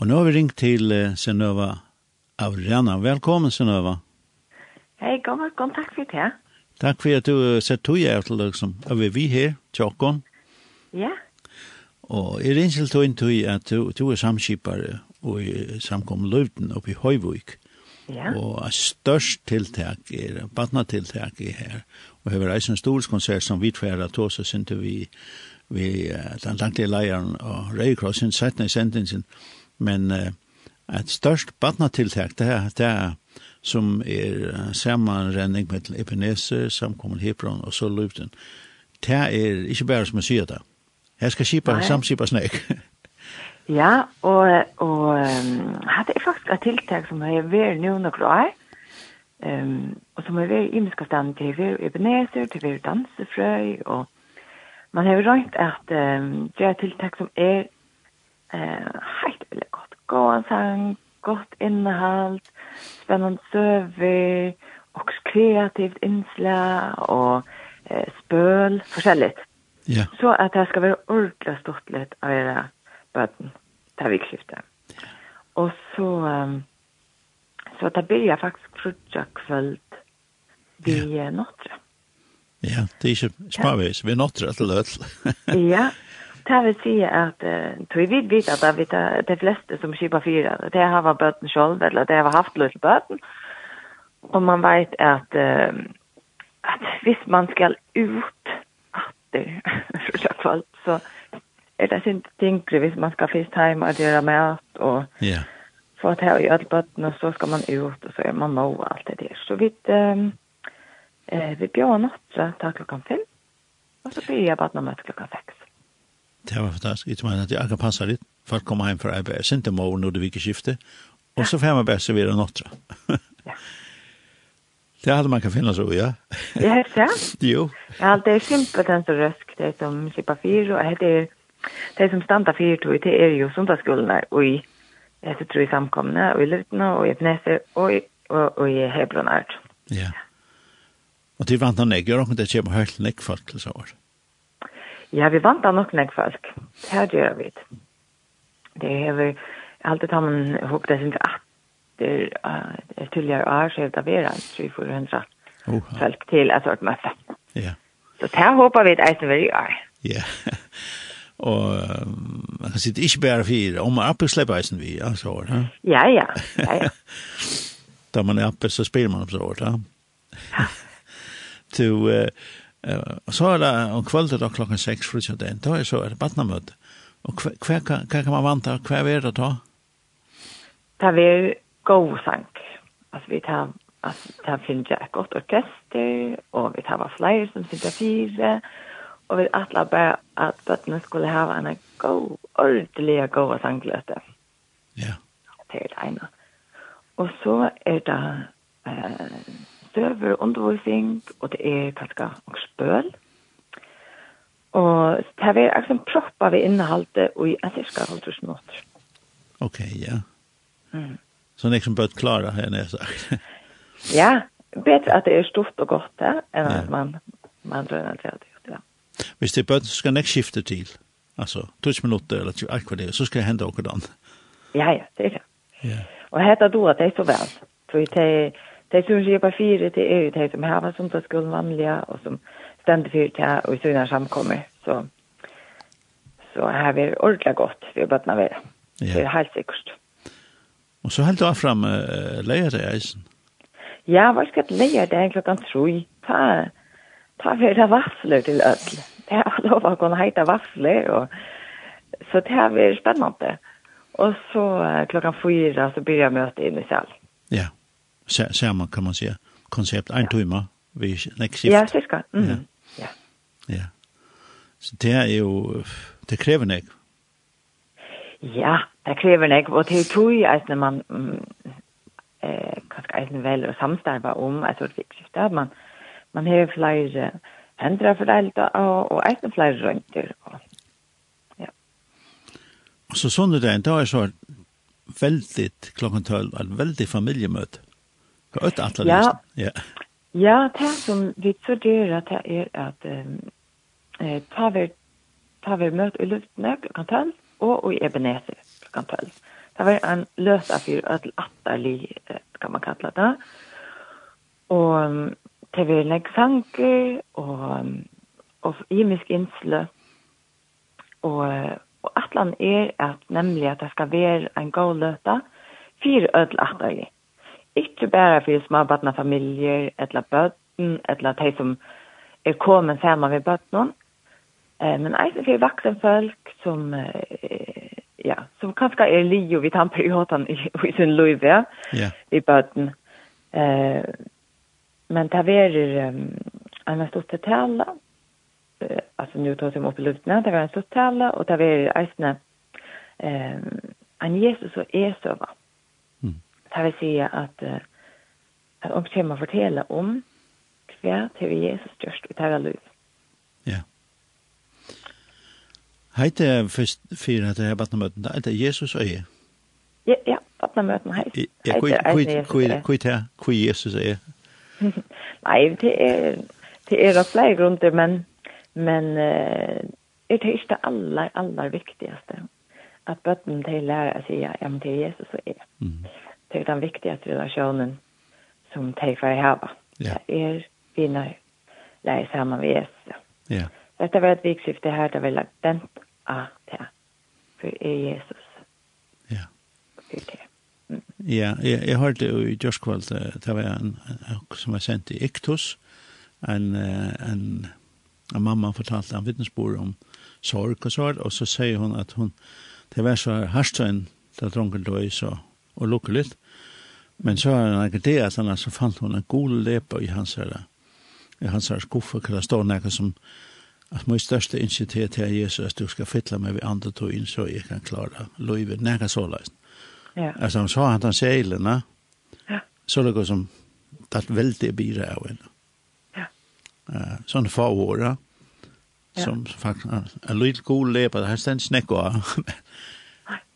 Og nå har vi ringt til uh, Senøva Avrena. Velkommen, Senøva. Hei, god, kom, takk for det. Takk for at du uh, sett tog jeg til deg som er vi her, tjokken. Ja. Og jeg ringer til tog tog at du, du er samskipare og i samkom løvden oppe i Høyvøyk. Ja. Og størst tiltak er, badnatiltak er her. Og her er en storskonsert som vi tverra tog, så synte vi, vi den langtige leieren og Røykrossen, 17. sentensen, Men uh, et størst badnatiltak, det er det er som er sammanrenning med Ebenezer, samkommer Hebron og så Løvden. Det er ikke bare som jeg sier det. Jeg skal skipa, samskipa snakk. ja, og, og um, hadde jeg faktisk et tiltak som har vært nå noen år, um, og som har vært i miskastand til å være Ebenezer, til å være dansefrøy, og man har rønt at um, det er tiltak som er eh helt veldig godt. Gåan sang, godt innehalt, spennende søver, og kreativt innslag, og eh, spøl, forskjellig. Ja. Så at det skal være ordentlig stort litt av dere bøten det er vikskiftet. Ja. Og så, um, så det blir jeg faktisk frutja kvöld vi ja. Notre. Ja, det er ikke smavis, vi er Notre til øl. ja, det vil si at uh, tror vi vet at det er de fleste som kjøper fyra, det har vært bøten selv, eller det har haft løs bøten. Og man vet at, uh, at hvis man skal ut atter fra kvalt, så er det sin tinkre hvis man skal fyrst hjem og gjøre mat og yeah. få til å gjøre bøten, og så skal man ut, og så er man nå og alt det der. Så vi, um, eh, vi bjør natt, så tar klokka fem, og så blir jeg bare natt klokka seks. Det var fantastisk. Jeg mener at jeg kan passe litt. Folk kommer hjem fra arbeid. Jeg sendte meg over når det virker skifte. Og så får jeg meg bare servere nåttra. det hade man kan finna så, ja. Det är så. Jo. Ja, det är simpelt en så rösk. Det som kippa fyr och det är det som stannar fyr tog. Det är ju sundagskolorna och i jag tror i samkomna och i Lutna och i Etnese och i, och, och i Hebronart. Ja. Och det vantar negger och det kommer helt nekk folk til så år. Ja. Ja, vi vant av nok nek folk. Det her gjør vi. Det er vi alltid har man ihop det sin at det er tidligere år, så er det vera 300 folk til et sort møte. Ja. Så det her håper vi et eisen vil gjøre. Ja. Og man kan sitte ikke bare fire, om man er oppe slipper eisen vi, ja, så Ja, ja, ja, ja. Da man er oppe, så spiller man opp så år, ja. Ja. uh, Eh så er det om kvöldet og klokka 6 frutja den, da er så er det badnamøte. Og hva kan man vanta, hva er det da? Det er god sang. Altså vi tar Altså, det finnes jeg et godt orkester, og vi tar flere som sitter fire, og vi atler bare at bøttene skulle ha en god, ordentlig god sangløte. Ja. Det er det ene. Og så er det eh, støver undervisning, og det er kanskje og spøl. Og det er akkurat propp av innehalte i en cirka halvtrus minutter. Ok, ja. Mm. Så det er ikke bare klare her når jeg sagt. ja, bedre at det er stort og godt ja, enn at ja. man, man drønner til det ja. Hvis det er bøtt, så skal jeg skifte til. Altså, 20 minutter eller 20 akkurat, så skal jeg hente åker den. Ja, ja, det er det. Ja. Og hette du at det er så vel. For det er Det som skjer på fire, det er jo det som här som tar skulden vanlige, og som stender för det og i sina samkommer. Så, så här är det ordentligt gott för bötterna vara. Ja. Det er helt sikkert. Og så höll du frem uh, leier dig eisen? Ja, var ska jag lejer dig klokken tre? Ta, ta for det vafflor til ødel. Det er lov å kunne heite vafflor. og så det er är spännande. Och så uh, klockan fyra så börjar jeg møte inn i sal. Ja samma kan man säga koncept en timme vi next shift. Ja, cirka. Mm. Ja. ja. Ja. Så det är ju det kräver nek. Ja, det kräver nek och det tror jeg at når man eh kanske eisen väl och samstarva om alltså det viktigste at man man har flere hendra foreldre och och eisen flere runt og ja. Och så sånn det er en dag så väldigt klockan 12 ett väldigt familjemöte. Godt atlet. Ja. Ja. Ja, det som vi studerer det er at eh ta vi ta vi møt i luftene kan ta og i ebeneser kan ta. Det var en løs affyr öll atterlig kan man kalla det. Og det var en eksanker og og imisk innsle. Og og atlan er at nemlig at det skal være en god løta, fyr ødel atterlig ikke bare for småbartene familier, eller bøtten, eller de som er kommet sammen ved bøtten, eh, men også for vaksen folk som, eh, ja, som kanskje er li og vidt han perioden i, i sin liv, ja, yeah. i bøtten. Eh, men det er um, en stort tale, eh, altså nu tar som opp i luftene, det er en stort tale, og det er eisende eh, en Jesus og Esøva. Mm Det vill säga att uh, att om kommer fortälla om kvar till Jesus just ut här liv. Ja. Heite først fyrir at jeg batt møten, det er Jesus og jeg. Ja, ja, batt møten. Ja, hvor er hvor Jesus øye? Nei, det er, det er av flere grunner, men, men det er ikke det aller, aller viktigste. At bøtten til lærer å si, ja, men det er Jesus jeg. Mm det är den viktigaste relationen som de får hava. Ja. Det är vinner lära samman vid Jesus. Ja. Detta var ett vikskifte här där vi lagt den av det för er Jesus. Ja. För det. Ja, jeg, jeg hørte jo i Gjørskvald, det var en, som var sendt i Iktus, en, en, en mamma fortalte en vittnesbord om sorg og sorg, og så sier hun at hun, det var så hardt en, da dronken døy, så og och litt. Men så er det ikke det att han alltså fant hun en god lepe i hans her, i hans her skuffe, kan det står noe som at min største initiativ til Jesus at du skal fylla meg ved andre och inn så jeg kan klare løyve, noe så läst. Ja. Alltså han sa att han säger Ja. Så det går som det väldigt bira av henne. Ja. Uh, Eh sån förvåra som faktisk er liten god lepa det här ständs näkva.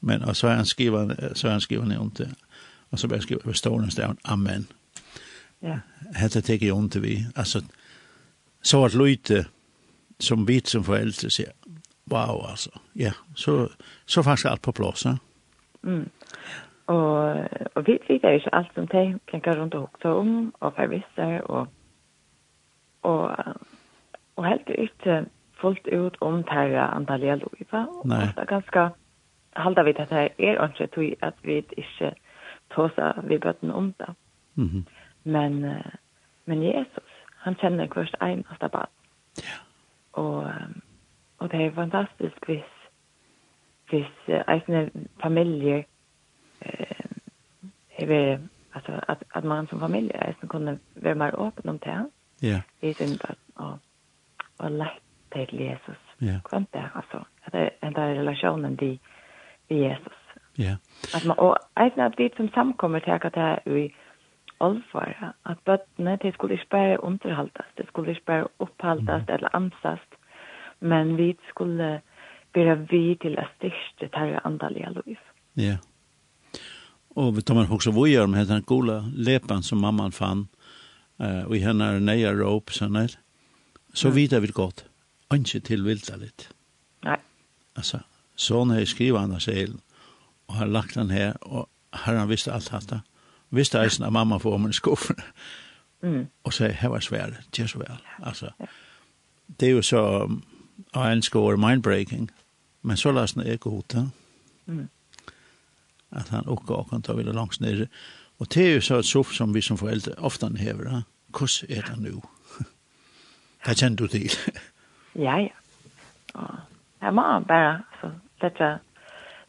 Men och så er han skriver, så er han skrivit ner inte. Och så bara skriver på stående där amen. Ja. Hade det ju inte vi. Alltså så at Leute som bit som föräldrar sier, wow alltså. Ja, så så faktisk alt på plass, Ja? Mm. Och och vi vet ju inte allt som de tenker runt och hukte om og forvisser, och och och helt inte fullt ut om terra antallet liva. Och det er ganske halda vi at det er ikke tog at vi ikke tåsa vi bøtten om det. Mm -hmm. Men, uh, men Jesus, han kjenner hvert eneste barn. Ja. Og, og det er fantastisk hvis, hvis uh, egne familier eh, er altså at, at man som familie är kunne være mer åpen om det. Ja. I sin inte og, og lett til Jesus. Ja. Kvant det alltså att det er den relasjonen de Jesus. Ja. Yeah. At man, og eisen at vi som samkommer til at det er i olfara, at bøttene, de skulle ikke bare underhaltes, de skulle ikke bare opphaltes mm. eller ansast, men vi skulle bera vi til at styrste terre andalige liv. Ja. Yeah. Og vi tar man också vad gör med den gola lepan som mamman fann eh och i henne nya rope sån här. Så mm. vidare vi gott. Anke till vilda lite. Nei. Alltså Sån har skrivit han sig och har lagt den här och har han visste allt detta. Visste jag när mamma får mig skuffen. Mm. Och säger, här var svär, det så väl. Alltså det är ju så en score mindbreaking. Men så lås är god. Ja? Mm. Att han och och kan ta vilja långs ner. Och det är ju så ett soff som vi som föräldrar ofta hever. Ja? Kus är det nu? det känner du till. ja, ja. Ja. Jeg må bare altså, lette,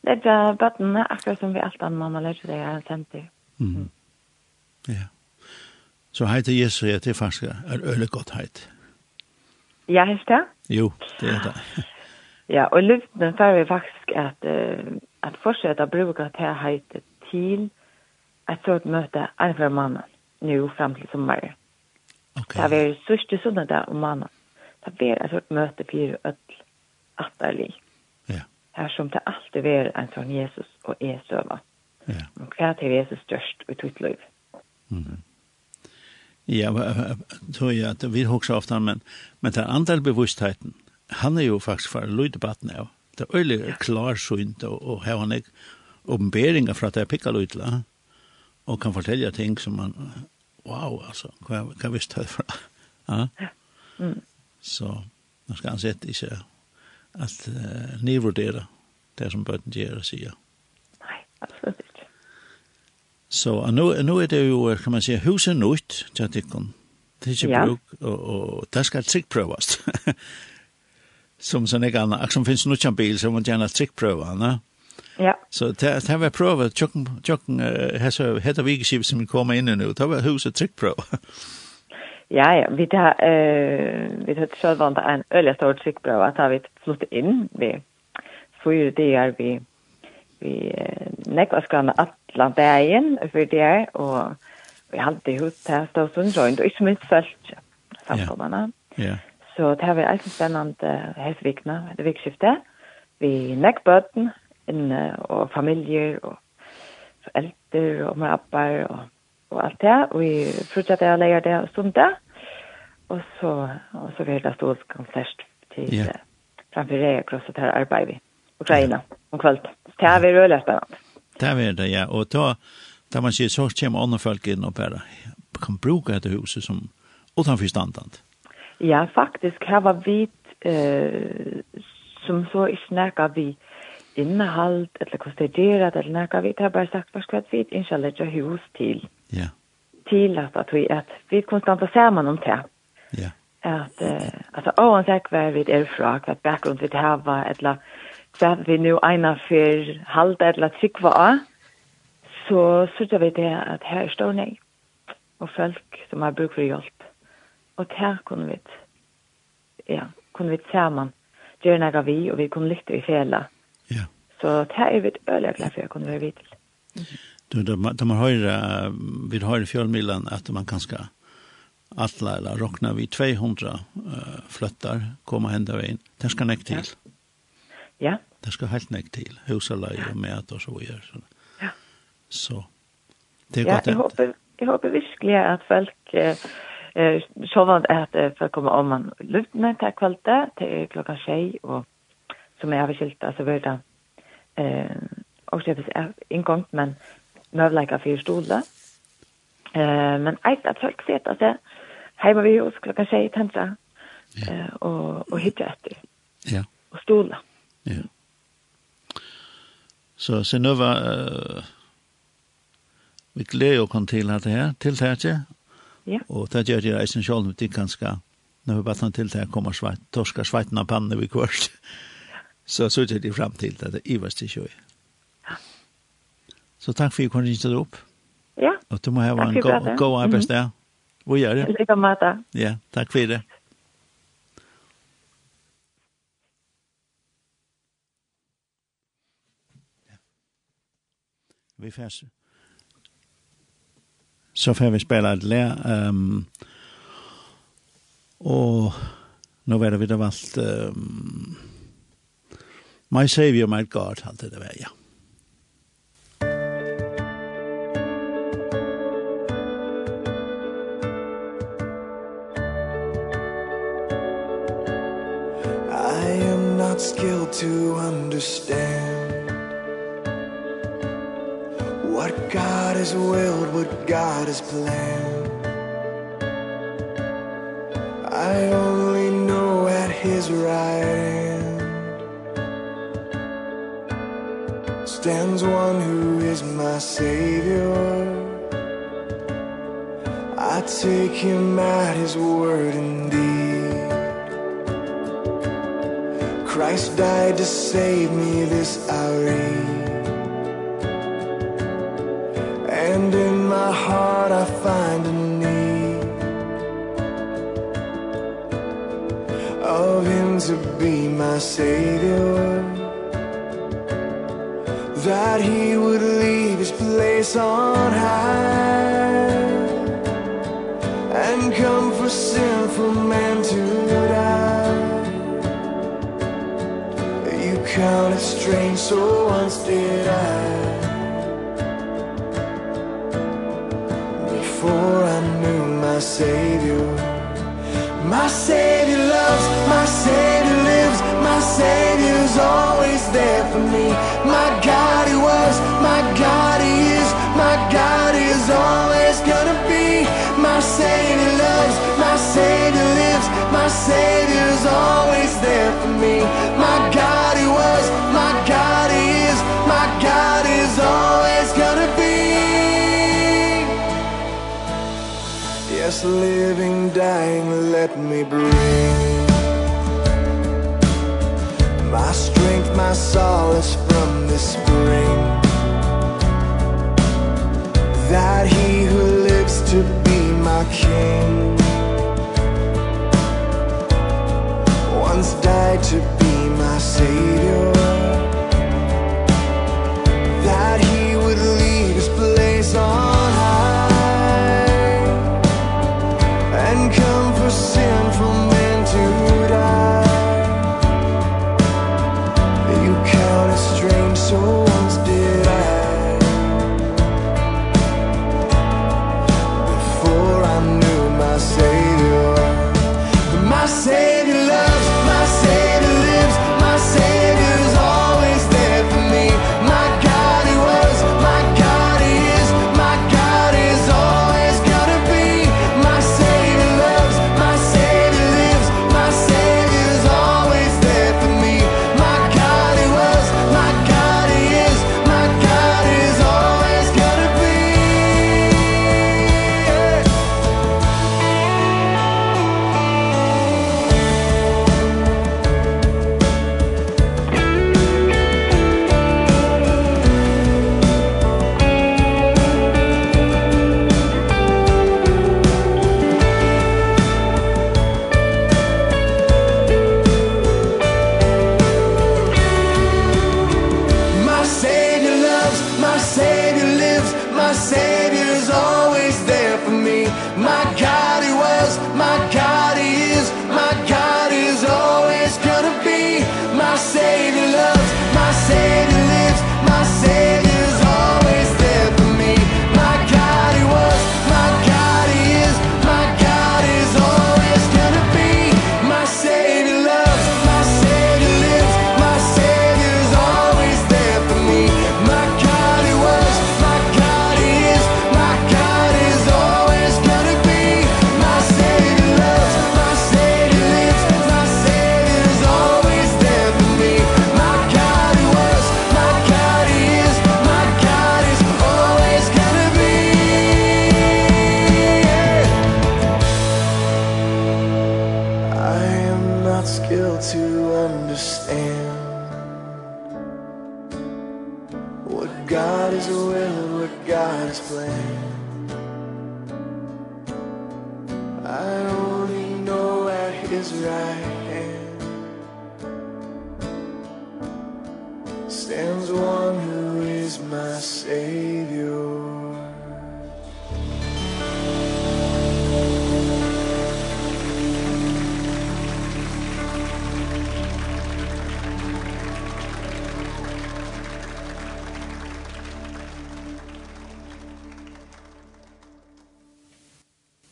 lette bøttene, akkurat som vi alt annet mamma lette det her senter. Mm. Mm. Ja. Så heit til Jesu, jeg til faktisk er øyelig godt heit. Ja, helst det? Jo, det er det. ja, og luften får vi faktisk at, uh, at fortsette å bruke til heit til et sånt møte en for mannen, nå frem til sommer. Ok. Det er vi sørste sånn der om mannen. Det er et sånt møte for ødel atterlig. Ja. Her som det alltid er en sånn Jesus og er søva. Ja. Og hva er Jesus størst i tutt liv? Mm. Ja, tror jeg at vi husker ofte, men, men den andre bevisstheten, han er jo faktisk for lyddebatten av. Det er øyelig klar synt, og, og her han ikke åpenberinger fra at jeg pikker lydla, og kan fortelle ting som man, wow, altså, hva, hva visste jeg fra? ja. Mm. Så, nå skal han sette ikke at uh, nedvärdera det som bøtten gjør og sier. Nej, absolut inte. Så nu, nu är det ju, kan man säga, huset nytt, jag tycker. Det är inte ja. bruk, och, och det ska trickprövas. som sån här annan, som finns nu en bil så man gärna trickpröva, ne? Ja. Så det har vi prövat, tjocken, tjocken, här så heter vi som kommer in nu, det var huset trickpröva. Ja, ja, vi tar, eh, vi tar til vant en øyelig stor trykkbrøv at vi flyttet inn, vi fyrer dager, vi, vi eh, nekva skanne atlan dagen for dager, og vi halte i hos til stå sånn røynd, og ikke minst følt samkommene. Ja. Så det har vi eisen spennende helsevikene, det vikskiftet. Vi nekk bøten, inne, og familier, og foreldre, og med apper, og, og alt det. Og vi fortsetter å leie det og stund det. Og så og så vil jag stå konsert till yeah. framfor det krosset här arbetar vi. Ukraina om kvällt. Det er vi rødlig spennende. Det er det ja Og da, da man sier så kommer andre folk inn og bare kan bruke dette huset som utenfor standant. Ja, faktisk. Her var vi eh som så ikke snäcka vi innehalt, eller hvordan det gjør det, eller näka vi har bare sagt hva skal vi ikke legge hus til? Ja. Til at, att vi at vi konstant ser man om det. Ja. At, uh, altså, oansett hver vi er fra, hva bakgrunn vi hava, eller hva vi nu eina for halda, eller trykva var så sørger vi det at her står nei, og folk som har bruk for hjelp. Og her kunne vi, ja, kunne vi sammen gjøre noe vi, og vi kunne lytte i fjellet. Ja. Så her er vi øyelig glad for jeg kunne være vidt. Du, da, da man hører, vi hører fjølmiddelen at man kan skal alla eller räknar vi 200 uh, flyttar komma hända in. Det ska näck till. Ja. Det ska helt näck till. Husalaj och mät och så vidare. Så. Ja. Så. Det är ja, gott. Jag hoppas jag hoppas verkligen att folk eh, eh så vant att uh, för komma om man lutna till kvällte till klockan 6 och som är avskilt alltså väl eh och det är inkomt men lika för stolar. Eh men ett att folk ser att det heima vi hos klokka 6 tenta ja. og, og hitta etter. Ja. Og stola. Ja. Så Sinova, uh, vi gleder å komme til det her, til dette Ja. Og det gjør det eisen selv om det kan skal, når vi bare tar til det kommer sveit, torska sveiten av pannen vi kvørst. Så så det frem til det, det iverst i kjøy. Ja. Så takk for at du kom ringet opp. Ja. Og du må ha en god arbeidsdag. Mm -hmm. Hvor gjør det? Lykke med det. Ja, takk for det. Vi færs. Så får vi spela et lær. Um, og nå vet vi det valgt um, My Savior, My God, alt det der var, ja. not skilled to understand What God has willed, what God has planned. I only know at his right hand Stands one who is my Savior. I take him at his word indeed. Christ died to save me this hour. And in my heart I find a need Of Him to be my Savior. That He would leave His place on high. counted strange so once did I. Before I knew my Savior. My Savior loves, my Savior lives My Savior's always there for me. My God He was, my God He is My God is always gonna be. My Savior loves, my Savior lives My Savior's always there for me. My God precious living dying let me bring my strength my solace from this spirit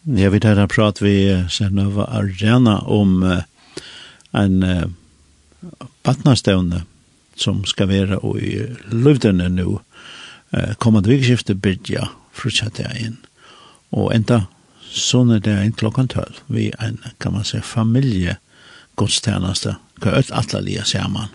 Jeg vet her prat vi Sernova Arena om en uh, partnerstevne som skal være i løvdene nå. Uh, kommende vikskiftet byrja fortsatte jeg inn. Og enda sånn er det inn klokken tølv. Vi en, kan man si, familiegodstjeneste. Hva er alt alle sammen.